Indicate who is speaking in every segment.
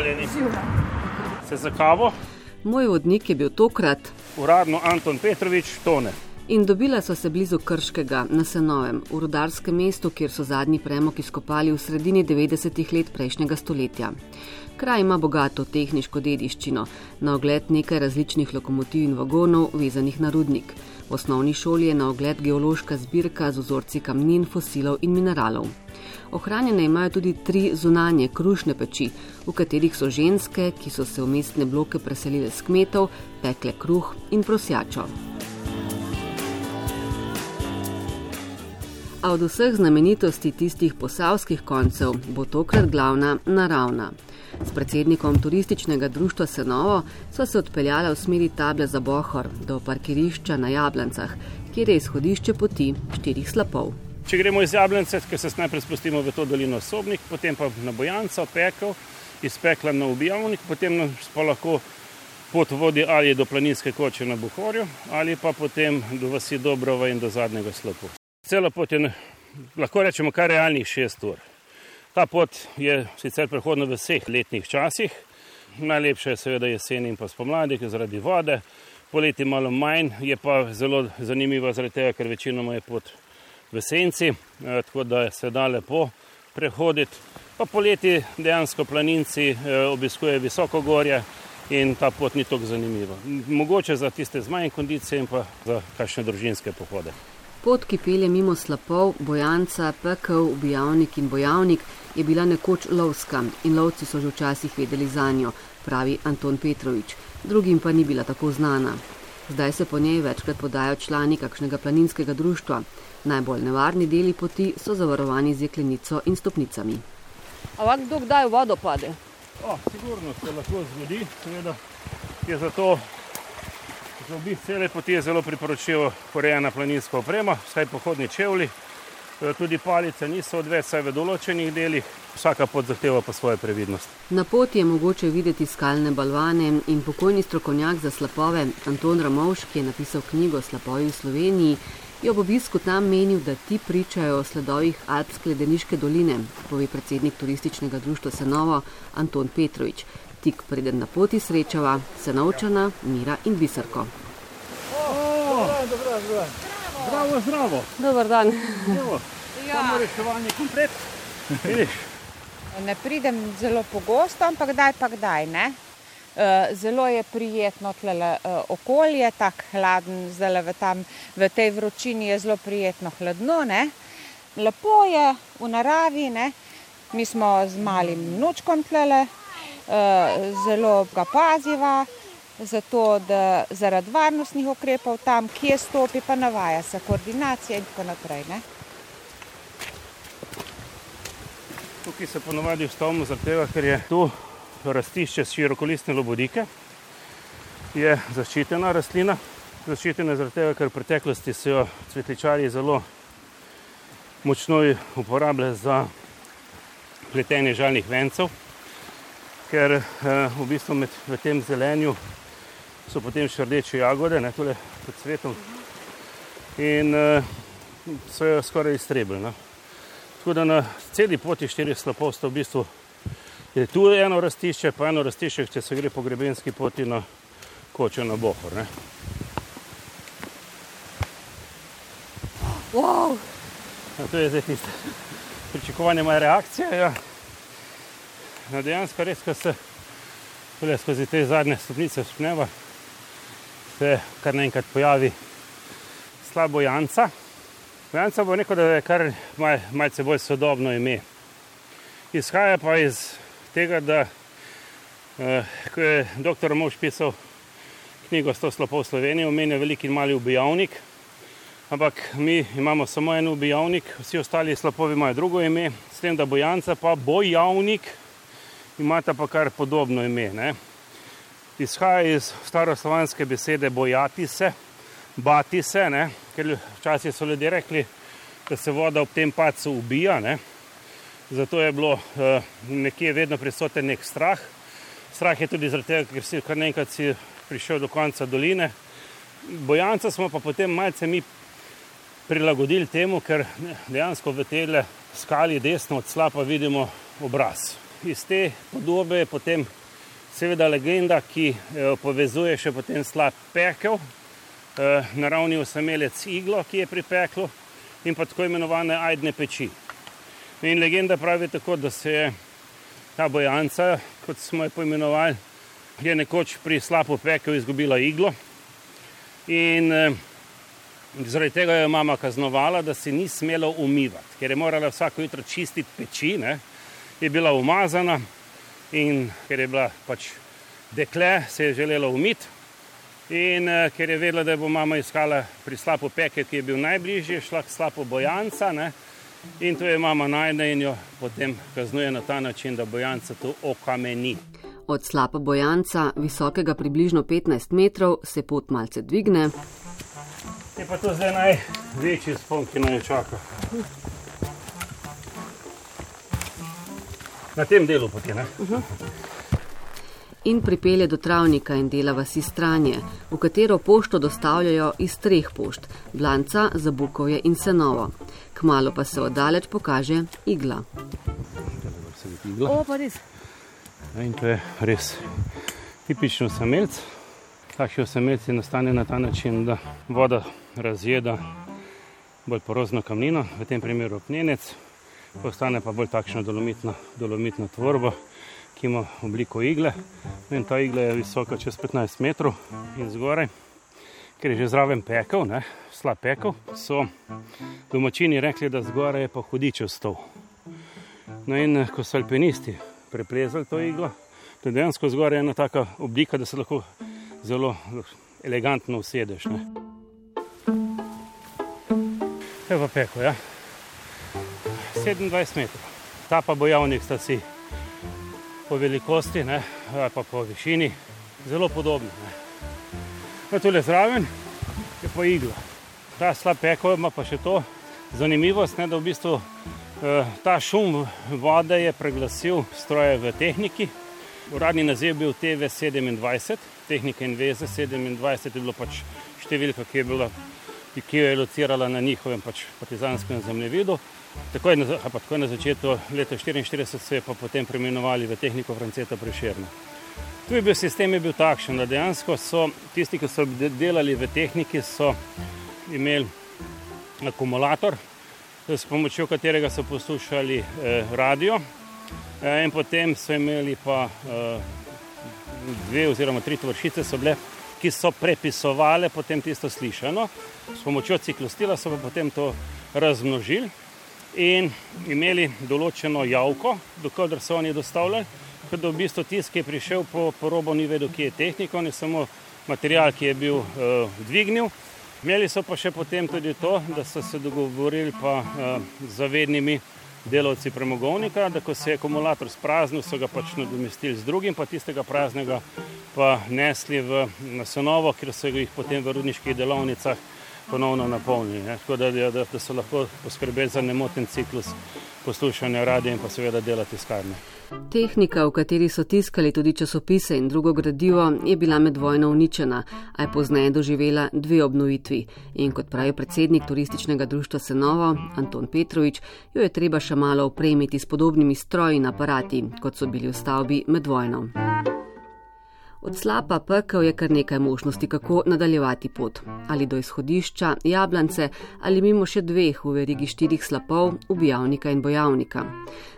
Speaker 1: Pozdravljeni. Se za kavo?
Speaker 2: Moj vodnik je bil tokrat
Speaker 1: Uradno Anton Petrovič, tone.
Speaker 2: In dobila so se blizu Krškega, na Senovem, v rudarskem mestu, kjer so zadnji premog izkopali v sredini 90-ih let prejšnjega stoletja. Kraj ima bogato tehniško dediščino, na ogled nekaj različnih lokomotiv in vagonov, vezanih na rudnik. V osnovni šoli je na ogled geološka zbirka z vzorci kamnin, fosilov in mineralov. Ohranjene imajo tudi tri zunanje krušne peči, v katerih so ženske, ki so se v mestne bloke preselile s kmetov, pekle kruh in prosjačo. A od vseh znamenitosti tistih posavskih koncev bo tokrat glavna naravna. S predsednikom turističnega društva Senovo so se odpeljala v smeri table za Bohor do parkirišča na Jablancah, kjer je izhodišče poti štirih slapov.
Speaker 1: Če gremo iz Jablence, ker se najprej spustimo v to dolino Sobnik, potem pa na Bojanca, pekel, iz pekla na ubijavnik, potem pa lahko pot vodi ali do planinske koče na Buhorju, ali pa potem do vasi Dobrova in do zadnjega slopu. Cela pot je, lahko rečemo, kar realnih šest ur. Ta pot je sicer prehodna v vseh letnih časih, najlepša je seveda jesen in pa spomladi, ker zaradi vode, poleti malo manj, je pa zelo zanimiva zaradi tega, ker večinoma je pot v senci, eh, tako da se da lepo prehoditi. Pa poleti dejansko planinci eh, obiskujejo visoko gorje in ta pot ni tako zanimiva. Mogoče za tiste z manj kondicije in pa za kakšne družinske pohode.
Speaker 2: Pot, ki pelje mimo slapov, bojanca, pekel, ubijavnik in bojavnik, je bila nekoč lovska in lovci so že včasih vedeli za njo, pravi Anton Petrovič, drugim pa ni bila tako znana. Zdaj se po njej večkrat podajo člani kakšnega planinskega društva. Najbolj nevarni deli poti so zavarovani z jeklenico in stopnicami.
Speaker 3: Ampak kdo kdaj v vodo pade?
Speaker 1: O, sigurno se lahko zgodi, seveda je zato za obisk cele poti je zelo priporočljivo urejena planinska oprema, vsaj pohodni čevlji. E, Tudi palice niso odveč, saj v določenih delih, vsaka pot zahteva pa svojo previdnost.
Speaker 2: Na poti je mogoče videti skalne balvane in pokojni strokovnjak za slapove Anton Ramovš, ki je napisal knjigo Slapovi v Sloveniji, je ob obisku tam menil, da ti pričajo o sledovih Alpske ledeniške doline, pove predsednik turističnega društva Senovo Anton Petrovič. Tik preden na poti srečava Senovčana, Mira in Biserko.
Speaker 1: Zdravo, zdravo,
Speaker 3: Dobar dan.
Speaker 1: evo, samo reševanje komplet. Vidiš,
Speaker 4: Ne pridem zelo pogosto, ampak kdaj pa kdaj. Ne? Eh, Zelo je prijetno tlele eh, okolje, tako hladen, zdaj v, tam, v tej vročini je zelo prijetno hladno. Ne? Lepo je v naravi, ne? mi smo z malim nučkom tlele, zelo ga paziva, zato da zaradi varnostnih ukrepov tam, kje stopi, pa navaja se koordinacija in tako naprej. Ne?
Speaker 1: tukaj se ponovadi ustavimo zaradi tega, ker je tu rastišče širokolistne lobodike. Je zaščitena rastlina. Zaščitena zaradi tega, ker v preteklosti so jo cvetličarji zelo močno uporabljali za pletenje žalnih vencev, ker eh, v bistvu med, v tem zelenju so potem še rdeče jagode, ne tole pod cvetom. In eh, so jo skoraj iztrebili. No. Tako da na celi poti štirih slapov sta v bistvu je tu eno rastišče, pa eno rastišče, če se gre po grebenski poti na kočo na Bohor. Ne.
Speaker 3: Wow.
Speaker 1: A to je zdaj tiste pričakovanje moja reakcija. Ja. No, dejansko res, ko se tule skozi te zadnje stopnice spneva, se kar naenkrat pojavi slabo Janca. Janca bo rekel, da je kar mal, malce bolj sodobno ime. Izhaja pa iz tega, da eh, ko je dr. Mož pisal knjigo 100 slopov Slovenije, omenja veliki in mali ubijavnik, ampak mi imamo samo en ubijavnik, vsi ostali slopovi imajo drugo ime, s tem, da bojanca pa bojavnik, imata pa kar podobno ime. Ne? Izhaja iz staroslovanske besede bojati se, bati se, ne? ker včasih so ljudje rekli, da se voda ob tem pacu ubija. Ne? Zato je bilo uh, nekje vedno prisoten nek strah. Strah je tudi zaradi tega, ker si kar nekaj si prišel do konca doline. Bojanca smo pa potem malce mi prilagodili temu, ker dejansko v tele skali desno od slapa vidimo obraz. Iz te podobe je potem seveda legenda, ki jo povezuje še potem slab pekel, eh, naravni osamelec iglo, ki je pri peklu in pa tako imenovane ajdne peči. In legenda pravi tako, da se je ta bojanca, kot smo jo poimenovali, je nekoč pri slapu pekel izgubila iglo in eh, zaradi tega jo je mama kaznovala, da se ni smela umivati, ker je morala vsako jutro čistiti peči, ne? Je bila umazana in ker je bila pač dekle, se je želela umiti. In uh, ker je vedela, da bo mama iskala pri slapu peke, ki je bil najbližji, šla k slapu bojanca. Ne? In to je mama najde in jo potem kaznuje na ta način, da bojanca tu okameni.
Speaker 2: Od slapa bojanca, visokega približno 15 metrov, se pot malce dvigne.
Speaker 1: Je pa to zdaj največji spon, ki naj čaka. Na tem delu poti, ne? Uh -huh
Speaker 2: in pripelje do travnika in dela vasi stranje, v katero pošto dostavljajo iz treh pošt: Blanca, Zabukovje in Senovo. Kmalo pa se oddaleč pokaže igla.
Speaker 3: O,
Speaker 1: in to je res tipično samelc. Takšni osamelci nastane na ta način, da voda razjeda bolj porozno kamnino, v tem primeru pnenec, postane pa bolj takšna dolomitna, dolomitna tvorba ki ima obliko igle. In ta igla je visoka čez 15 metrov in zgoraj, ker je že zraven pekel, ne, slab pekel, so domačini rekli, da zgoraj je pa hudičev stol. No in ko so alpinisti preplezali to iglo, to je dejansko zgoraj ena taka oblika, da se lahko zelo elegantno usedeš. Ne. Je pa pekel, ja. 27 metrov. Ta pa bojavnik sta si po velikosti, ne, pa po višini, zelo podobni. No, tukaj zraven je pa igla. Ta slab peko ima pa še to zanimivost, ne, da v bistvu eh, ta šum vode je preglasil stroje v tehniki. Uradni naziv je bil TV27, tehnika in veze 27 je bilo pač številka, ki je, bila, ki je locirala na njihovem pač partizanskem zemljevidu. Takoj na, takoj na začetku leta 1944 so jo potem preimenovali v tehniko Franceta Prešerna. Tu je bil sistem je bil takšen, da dejansko so tisti, ki so delali v tehniki, so imeli akumulator, s pomočjo katerega so poslušali eh, radio, eh, in potem so imeli pa eh, dve oziroma tri tvoršice, so bile, ki so prepisovali potem tisto slišano, s pomočjo ciklostila so pa potem to razmnožili in imeli določeno javko, dokler so oni dostavljali. Ker v bistvu tisti, ki je prišel po, po robu, ni vedel, kje je tehnika, on je samo material, ki je bil uh, dvignil. Imeli so pa še potem tudi to, da so se dogovorili pa uh, z zavednimi delavci premogovnika, da ko se je akumulator spraznil, so ga pač nadomestili z drugim, pa tistega praznega pa nesli v nasenovo, ker so jih potem v rudniških delovnicah ponovno napolnili. Tako da, da, da so lahko poskrbeli za nemoten ciklus poslušanja radia in pa seveda delati skarne.
Speaker 2: Tehnika, v kateri so tiskali tudi časopise in drugo gradivo, je bila med vojno uničena, a je pozneje doživela dve obnovitvi. In kot pravi predsednik turističnega društva Senovo, Anton Petrovič, jo je treba še malo opremiti s podobnimi stroji in aparati, kot so bili v stavbi med vojno. Od slapa pekel je kar nekaj možnosti, kako nadaljevati pot. Ali do izhodišča, jablance ali mimo še dveh v verigi štirih slapov, ubijavnika in bojavnika.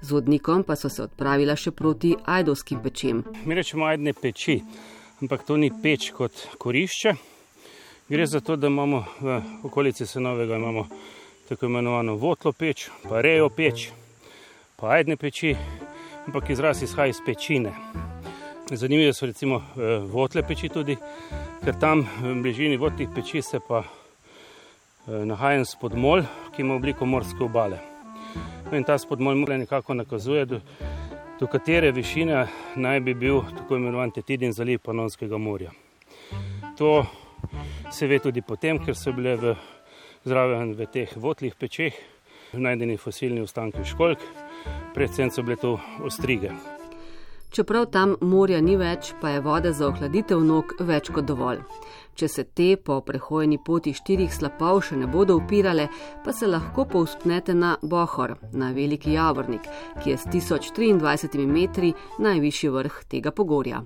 Speaker 2: Z vodnikom pa so se odpravila še proti ajdovskim pečem.
Speaker 1: Mi rečemo ajdne peči, ampak to ni peč kot korišče. Gre za to, da imamo v okolici Senovega imamo tako imenovano votlo peč, pa rejo peč, pa ajdne peči, ampak izraz izhaja iz pečine. Zanimive so recimo eh, votle peči tudi, ker tam v bližini votlih peči se pa eh, nahaja spodmol, ki ima obliko morske obale. No in ta spodmol nekako nakazuje, do, do katere višine naj bi bil tako imenovan Tetidin zaliv Panonskega morja. To se ve tudi potem, ker so bile v, zraven v teh votlih pečeh najdeni fosilni ostanki školjk, predvsem so bile to ostrige.
Speaker 2: Čeprav tam morja ni več, pa je vode za ohladitev nog več kot dovolj. Če se te po prehojeni poti štirih slapov še ne bodo upirale, pa se lahko povzpnete na Bohor, na veliki javornik, ki je s 1023 metri najvišji vrh tega pogorja.